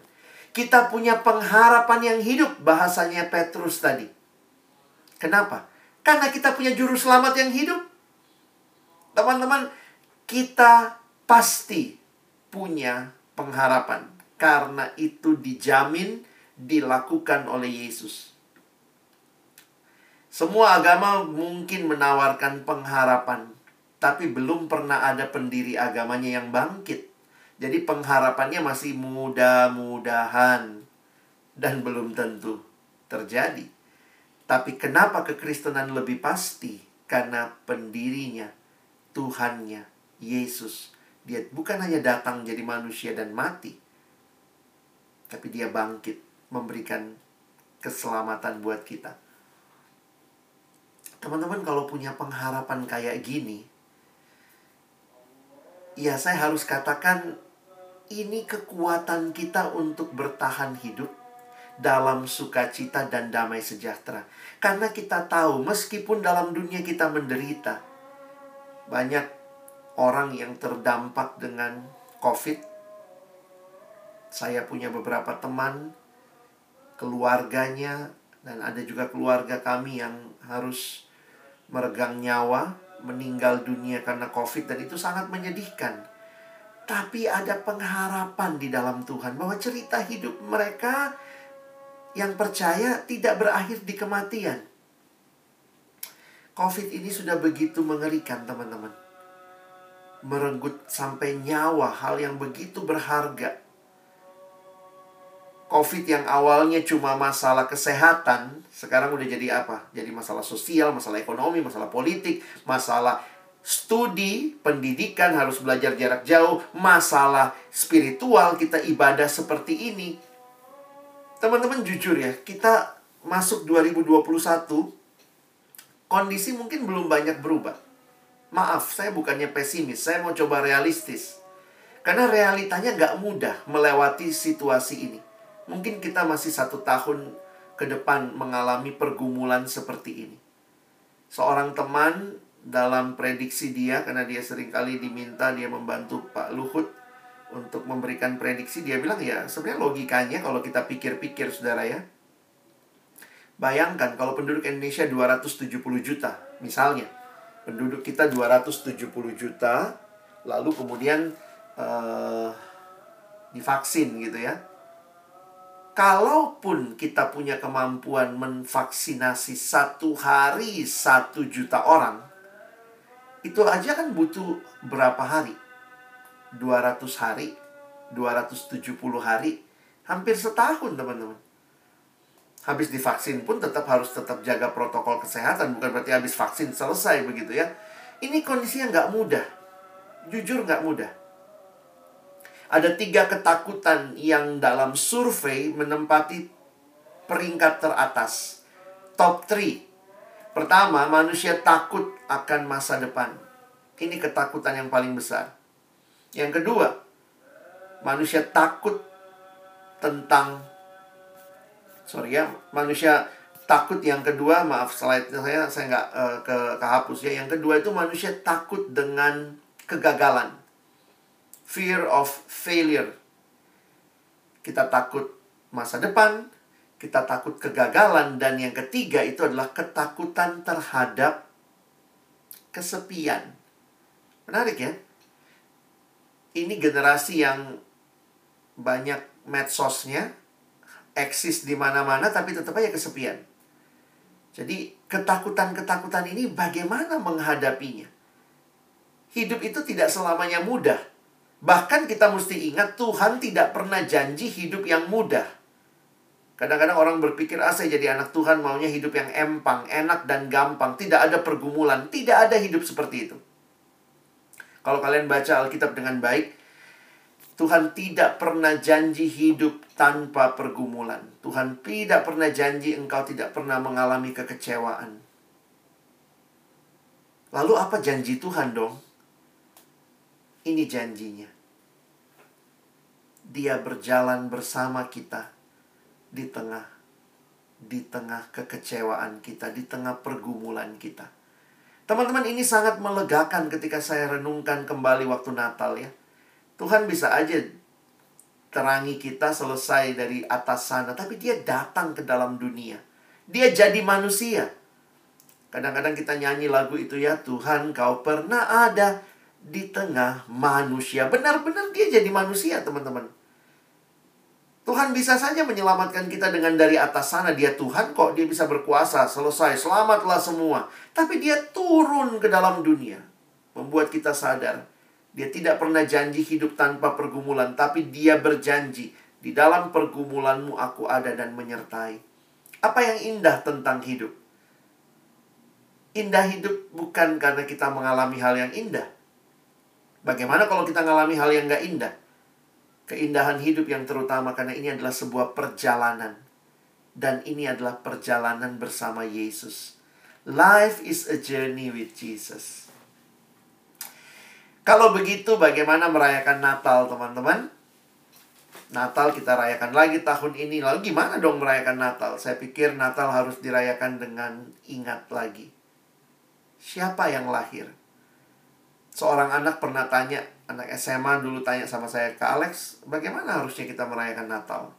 Kita punya pengharapan yang hidup, bahasanya Petrus tadi. Kenapa? Karena kita punya juru selamat yang hidup. Teman-teman, kita pasti punya pengharapan. Karena itu dijamin dilakukan oleh Yesus. Semua agama mungkin menawarkan pengharapan, tapi belum pernah ada pendiri agamanya yang bangkit. Jadi pengharapannya masih mudah-mudahan dan belum tentu terjadi. Tapi kenapa kekristenan lebih pasti? Karena pendirinya, Tuhannya, Yesus. Dia bukan hanya datang jadi manusia dan mati, tapi dia bangkit memberikan keselamatan buat kita. Teman-teman kalau punya pengharapan kayak gini, ya saya harus katakan ini kekuatan kita untuk bertahan hidup dalam sukacita dan damai sejahtera. Karena kita tahu meskipun dalam dunia kita menderita, banyak orang yang terdampak dengan COVID. Saya punya beberapa teman, keluarganya, dan ada juga keluarga kami yang harus meregang nyawa, meninggal dunia karena COVID, dan itu sangat menyedihkan. Tapi ada pengharapan di dalam Tuhan bahwa cerita hidup mereka yang percaya tidak berakhir di kematian. COVID ini sudah begitu mengerikan, teman-teman. Merenggut sampai nyawa, hal yang begitu berharga. COVID yang awalnya cuma masalah kesehatan, sekarang udah jadi apa? Jadi masalah sosial, masalah ekonomi, masalah politik, masalah studi, pendidikan harus belajar jarak jauh, masalah spiritual kita ibadah seperti ini. Teman-teman jujur ya, kita masuk 2021 kondisi mungkin belum banyak berubah. Maaf, saya bukannya pesimis, saya mau coba realistis. Karena realitanya nggak mudah melewati situasi ini. Mungkin kita masih satu tahun ke depan mengalami pergumulan seperti ini. Seorang teman dalam prediksi dia karena dia sering kali diminta dia membantu Pak Luhut untuk memberikan prediksi dia bilang ya sebenarnya logikanya kalau kita pikir-pikir saudara ya. Bayangkan kalau penduduk Indonesia 270 juta misalnya. Penduduk kita 270 juta lalu kemudian uh, divaksin gitu ya kalaupun kita punya kemampuan menvaksinasi satu hari satu juta orang itu aja kan butuh berapa hari? 200 hari, 270 hari, hampir setahun teman-teman. Habis divaksin pun tetap harus tetap jaga protokol kesehatan, bukan berarti habis vaksin selesai begitu ya. Ini kondisinya nggak mudah, jujur nggak mudah. Ada tiga ketakutan yang dalam survei menempati peringkat teratas. Top 3 Pertama, manusia takut akan masa depan. Ini ketakutan yang paling besar. Yang kedua, manusia takut tentang sorry ya, manusia takut yang kedua, maaf slide saya saya nggak uh, ke kehapus ya. Yang kedua itu manusia takut dengan kegagalan. Fear of failure. Kita takut masa depan, kita takut kegagalan dan yang ketiga itu adalah ketakutan terhadap kesepian. Menarik ya? Ini generasi yang banyak medsosnya eksis di mana-mana tapi tetap aja kesepian. Jadi ketakutan-ketakutan ini bagaimana menghadapinya? Hidup itu tidak selamanya mudah. Bahkan kita mesti ingat Tuhan tidak pernah janji hidup yang mudah. Kadang-kadang orang berpikir, ah saya jadi anak Tuhan maunya hidup yang empang, enak dan gampang. Tidak ada pergumulan, tidak ada hidup seperti itu. Kalau kalian baca Alkitab dengan baik, Tuhan tidak pernah janji hidup tanpa pergumulan. Tuhan tidak pernah janji engkau tidak pernah mengalami kekecewaan. Lalu apa janji Tuhan dong? Ini janjinya. Dia berjalan bersama kita di tengah di tengah kekecewaan kita, di tengah pergumulan kita. Teman-teman, ini sangat melegakan ketika saya renungkan kembali waktu Natal ya. Tuhan bisa aja terangi kita selesai dari atas sana, tapi dia datang ke dalam dunia. Dia jadi manusia. Kadang-kadang kita nyanyi lagu itu ya, Tuhan kau pernah ada di tengah manusia. Benar-benar dia jadi manusia, teman-teman. Tuhan bisa saja menyelamatkan kita dengan dari atas sana. Dia Tuhan kok, dia bisa berkuasa. Selesai, selamatlah semua. Tapi dia turun ke dalam dunia. Membuat kita sadar. Dia tidak pernah janji hidup tanpa pergumulan. Tapi dia berjanji. Di dalam pergumulanmu aku ada dan menyertai. Apa yang indah tentang hidup? Indah hidup bukan karena kita mengalami hal yang indah. Bagaimana kalau kita mengalami hal yang gak indah? keindahan hidup yang terutama karena ini adalah sebuah perjalanan dan ini adalah perjalanan bersama Yesus. Life is a journey with Jesus. Kalau begitu bagaimana merayakan Natal, teman-teman? Natal kita rayakan lagi tahun ini. Lalu gimana dong merayakan Natal? Saya pikir Natal harus dirayakan dengan ingat lagi. Siapa yang lahir? Seorang anak pernah tanya, anak SMA dulu tanya sama saya, Kak Alex, bagaimana harusnya kita merayakan Natal?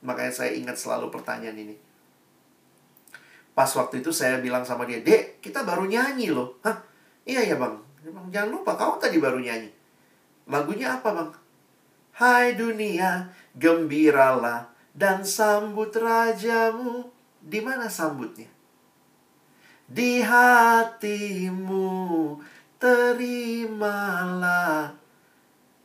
Makanya saya ingat selalu pertanyaan ini. Pas waktu itu saya bilang sama dia, Dek, kita baru nyanyi loh. Hah? Iya ya bang. jangan lupa, kau tadi baru nyanyi. Lagunya apa bang? Hai dunia, gembiralah dan sambut rajamu. Di mana sambutnya? Di hatimu, terimalah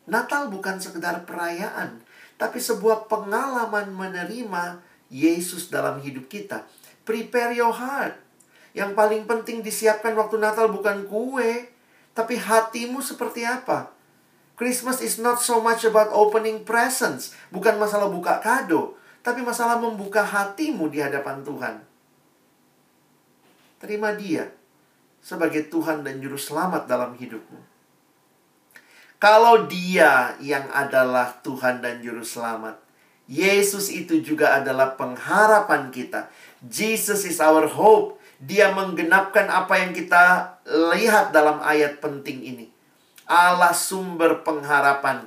Natal bukan sekedar perayaan, tapi sebuah pengalaman menerima Yesus dalam hidup kita. Prepare your heart. Yang paling penting disiapkan waktu Natal bukan kue, tapi hatimu seperti apa. Christmas is not so much about opening presents, bukan masalah buka kado, tapi masalah membuka hatimu di hadapan Tuhan. Terima Dia sebagai Tuhan dan Juru Selamat dalam hidupmu. Kalau dia yang adalah Tuhan dan Juru Selamat, Yesus itu juga adalah pengharapan kita. Jesus is our hope. Dia menggenapkan apa yang kita lihat dalam ayat penting ini. Allah sumber pengharapan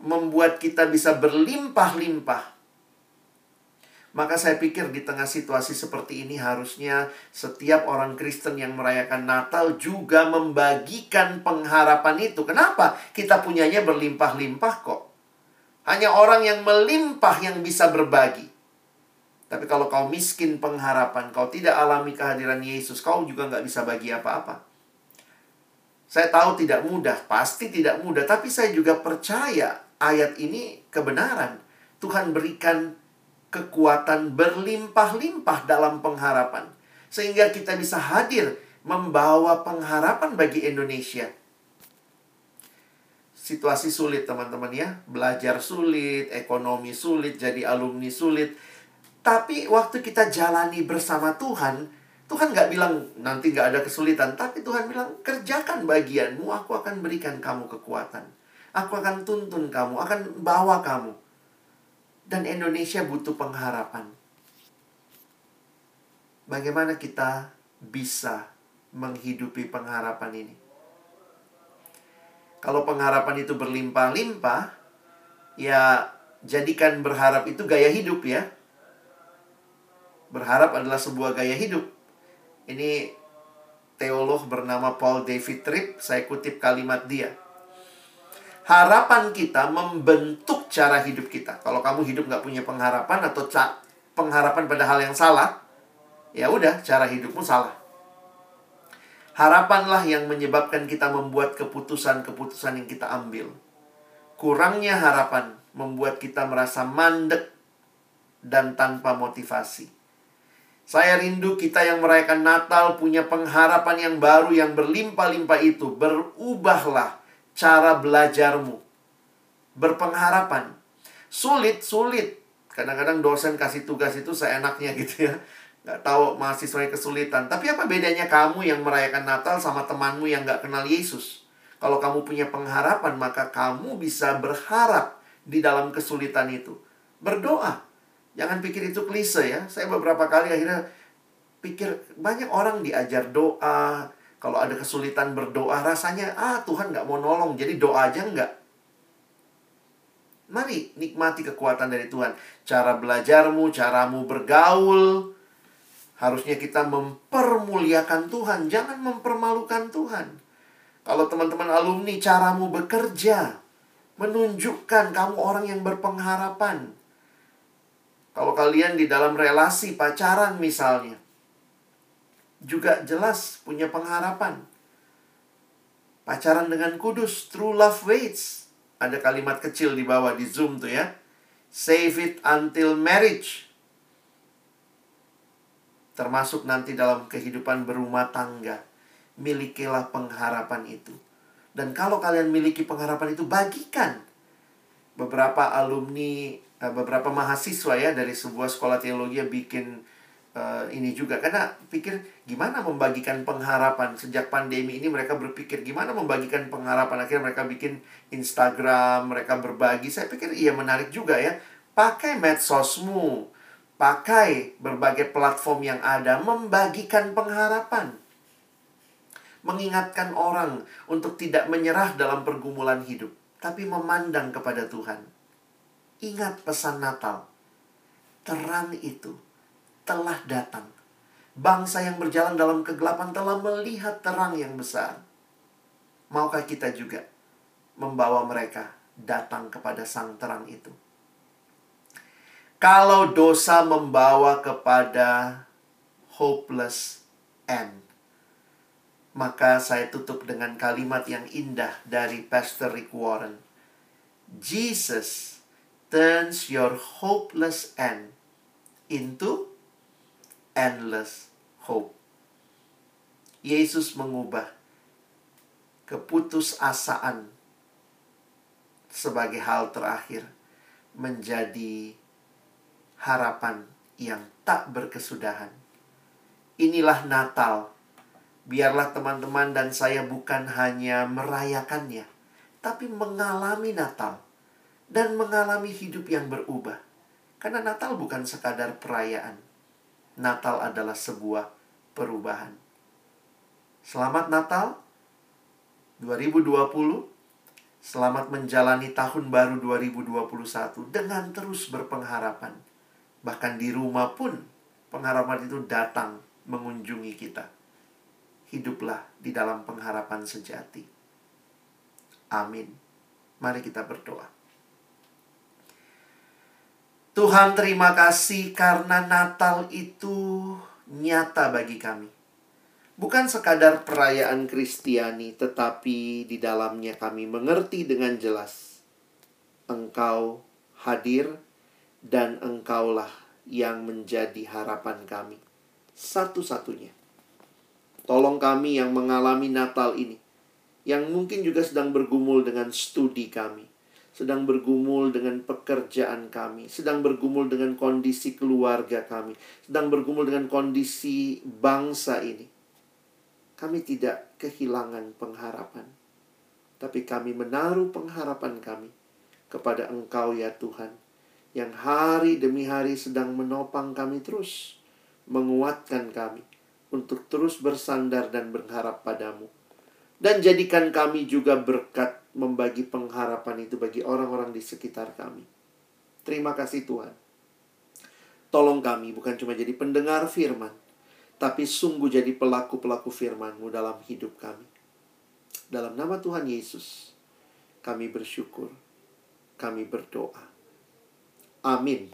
membuat kita bisa berlimpah-limpah maka saya pikir di tengah situasi seperti ini harusnya setiap orang Kristen yang merayakan Natal juga membagikan pengharapan itu. Kenapa? Kita punyanya berlimpah-limpah kok. Hanya orang yang melimpah yang bisa berbagi. Tapi kalau kau miskin pengharapan, kau tidak alami kehadiran Yesus, kau juga nggak bisa bagi apa-apa. Saya tahu tidak mudah, pasti tidak mudah, tapi saya juga percaya ayat ini kebenaran. Tuhan berikan kekuatan berlimpah-limpah dalam pengharapan. Sehingga kita bisa hadir membawa pengharapan bagi Indonesia. Situasi sulit teman-teman ya. Belajar sulit, ekonomi sulit, jadi alumni sulit. Tapi waktu kita jalani bersama Tuhan, Tuhan nggak bilang nanti nggak ada kesulitan. Tapi Tuhan bilang kerjakan bagianmu, aku akan berikan kamu kekuatan. Aku akan tuntun kamu, akan bawa kamu. Dan Indonesia butuh pengharapan. Bagaimana kita bisa menghidupi pengharapan ini? Kalau pengharapan itu berlimpah-limpah, ya jadikan berharap itu gaya hidup ya. Berharap adalah sebuah gaya hidup. Ini teolog bernama Paul David Tripp, saya kutip kalimat dia harapan kita membentuk cara hidup kita. Kalau kamu hidup nggak punya pengharapan atau pengharapan pada hal yang salah, ya udah cara hidupmu salah. Harapanlah yang menyebabkan kita membuat keputusan-keputusan yang kita ambil. Kurangnya harapan membuat kita merasa mandek dan tanpa motivasi. Saya rindu kita yang merayakan Natal punya pengharapan yang baru yang berlimpah-limpah itu. Berubahlah cara belajarmu. Berpengharapan. Sulit, sulit. Kadang-kadang dosen kasih tugas itu seenaknya gitu ya. Gak tahu mahasiswa yang kesulitan. Tapi apa bedanya kamu yang merayakan Natal sama temanmu yang gak kenal Yesus? Kalau kamu punya pengharapan, maka kamu bisa berharap di dalam kesulitan itu. Berdoa. Jangan pikir itu klise ya. Saya beberapa kali akhirnya pikir banyak orang diajar doa, kalau ada kesulitan berdoa, rasanya, ah Tuhan nggak mau nolong, jadi doa aja nggak. Mari nikmati kekuatan dari Tuhan. Cara belajarmu, caramu bergaul. Harusnya kita mempermuliakan Tuhan, jangan mempermalukan Tuhan. Kalau teman-teman alumni, caramu bekerja. Menunjukkan kamu orang yang berpengharapan. kalian di dalam relasi pacaran misalnya juga jelas punya pengharapan. Pacaran dengan kudus, true love waits. Ada kalimat kecil di bawah di Zoom tuh ya. Save it until marriage. Termasuk nanti dalam kehidupan berumah tangga. Milikilah pengharapan itu. Dan kalau kalian miliki pengharapan itu, bagikan. Beberapa alumni, eh, beberapa mahasiswa ya dari sebuah sekolah teologi yang bikin uh, ini juga. Karena pikir gimana membagikan pengharapan? Sejak pandemi ini mereka berpikir gimana membagikan pengharapan? Akhirnya mereka bikin Instagram mereka berbagi. Saya pikir iya menarik juga ya. Pakai medsosmu. Pakai berbagai platform yang ada. Membagikan pengharapan. Mengingatkan orang untuk tidak menyerah dalam pergumulan hidup tapi memandang kepada Tuhan. Ingat pesan Natal. Terang itu telah datang. Bangsa yang berjalan dalam kegelapan telah melihat terang yang besar. Maukah kita juga membawa mereka datang kepada sang terang itu? Kalau dosa membawa kepada hopeless end, maka saya tutup dengan kalimat yang indah dari Pastor Rick Warren. Jesus turns your hopeless end into endless hope. Yesus mengubah keputusasaan sebagai hal terakhir menjadi harapan yang tak berkesudahan. Inilah Natal. Biarlah teman-teman dan saya bukan hanya merayakannya, tapi mengalami Natal dan mengalami hidup yang berubah. Karena Natal bukan sekadar perayaan, Natal adalah sebuah perubahan. Selamat Natal 2020. Selamat menjalani tahun baru 2021 dengan terus berpengharapan. Bahkan di rumah pun pengharapan itu datang mengunjungi kita. Hiduplah di dalam pengharapan sejati. Amin. Mari kita berdoa. Tuhan terima kasih karena Natal itu nyata bagi kami. Bukan sekadar perayaan Kristiani, tetapi di dalamnya kami mengerti dengan jelas. Engkau hadir dan engkaulah yang menjadi harapan kami. Satu-satunya. Tolong kami yang mengalami Natal ini. Yang mungkin juga sedang bergumul dengan studi kami sedang bergumul dengan pekerjaan kami, sedang bergumul dengan kondisi keluarga kami, sedang bergumul dengan kondisi bangsa ini. Kami tidak kehilangan pengharapan, tapi kami menaruh pengharapan kami kepada Engkau, ya Tuhan, yang hari demi hari sedang menopang kami terus, menguatkan kami untuk terus bersandar dan berharap padamu. Dan jadikan kami juga berkat membagi pengharapan itu bagi orang-orang di sekitar kami. Terima kasih Tuhan. Tolong kami bukan cuma jadi pendengar firman, tapi sungguh jadi pelaku-pelaku firman-Mu dalam hidup kami. Dalam nama Tuhan Yesus, kami bersyukur, kami berdoa. Amin.